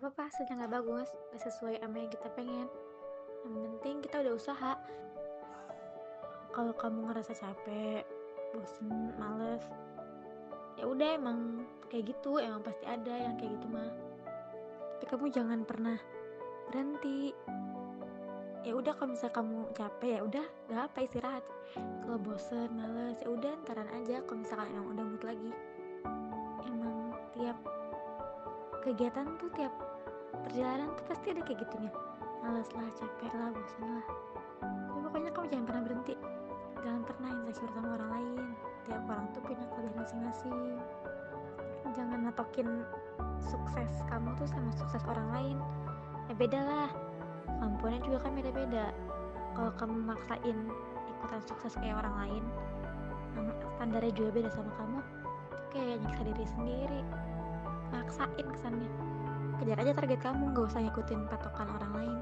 hasilnya nggak bagus nggak sesuai sama yang kita pengen. Yang penting kita udah usaha. Kalau kamu ngerasa capek bosen males ya udah emang kayak gitu emang pasti ada yang kayak gitu mah. Tapi kamu jangan pernah berhenti. Ya udah kalau misalnya kamu capek ya udah nggak apa istirahat. Kalau bosen males ya udah ntaran aja. Kalau misalkan emang udah mood lagi emang kegiatan tuh tiap perjalanan tuh pasti ada kayak gitunya. Males lah capek lah bosan lah. Tapi pokoknya kamu jangan pernah berhenti. Jangan pernah insecure sama orang lain. Tiap orang tuh punya kelebihan masing-masing. Jangan natokin sukses kamu tuh sama sukses orang lain. Ya beda lah. Kemampuannya juga kan beda-beda. Kalau kamu maksain ikutan sukses kayak orang lain standarnya juga beda sama kamu kayak nyiksa diri sendiri maksain kesannya. Kejar aja target kamu gak usah ngikutin patokan orang lain